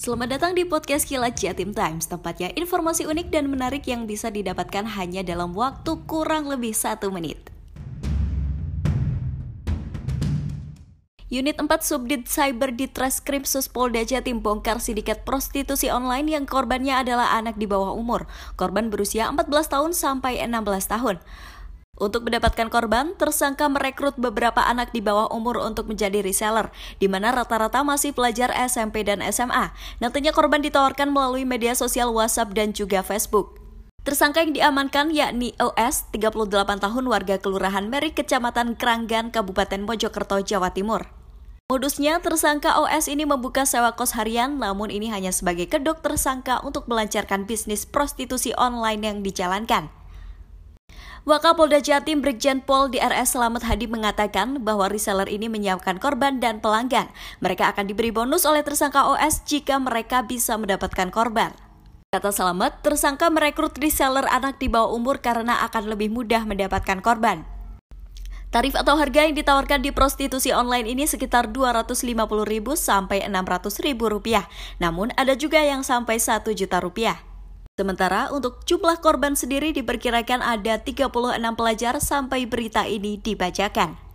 Selamat datang di podcast Kilat Jatim Times, tempatnya informasi unik dan menarik yang bisa didapatkan hanya dalam waktu kurang lebih satu menit. Unit 4 Subdit Cyber di Treskrim Suspolda Jatim bongkar sindikat prostitusi online yang korbannya adalah anak di bawah umur. Korban berusia 14 tahun sampai 16 tahun. Untuk mendapatkan korban, tersangka merekrut beberapa anak di bawah umur untuk menjadi reseller, di mana rata-rata masih pelajar SMP dan SMA. Nantinya korban ditawarkan melalui media sosial WhatsApp dan juga Facebook. Tersangka yang diamankan yakni OS, 38 tahun warga Kelurahan Meri, Kecamatan Keranggan, Kabupaten Mojokerto, Jawa Timur. Modusnya, tersangka OS ini membuka sewa kos harian, namun ini hanya sebagai kedok tersangka untuk melancarkan bisnis prostitusi online yang dijalankan. Wakapolda Jatim Brigjen Pol DRS Selamat Hadi mengatakan bahwa reseller ini menyiapkan korban dan pelanggan. Mereka akan diberi bonus oleh tersangka OS jika mereka bisa mendapatkan korban. Kata Selamat, tersangka merekrut reseller anak di bawah umur karena akan lebih mudah mendapatkan korban. Tarif atau harga yang ditawarkan di prostitusi online ini sekitar Rp250.000 sampai Rp600.000 rupiah. Namun ada juga yang sampai 1 juta rupiah. Sementara untuk jumlah korban sendiri diperkirakan ada 36 pelajar sampai berita ini dibacakan.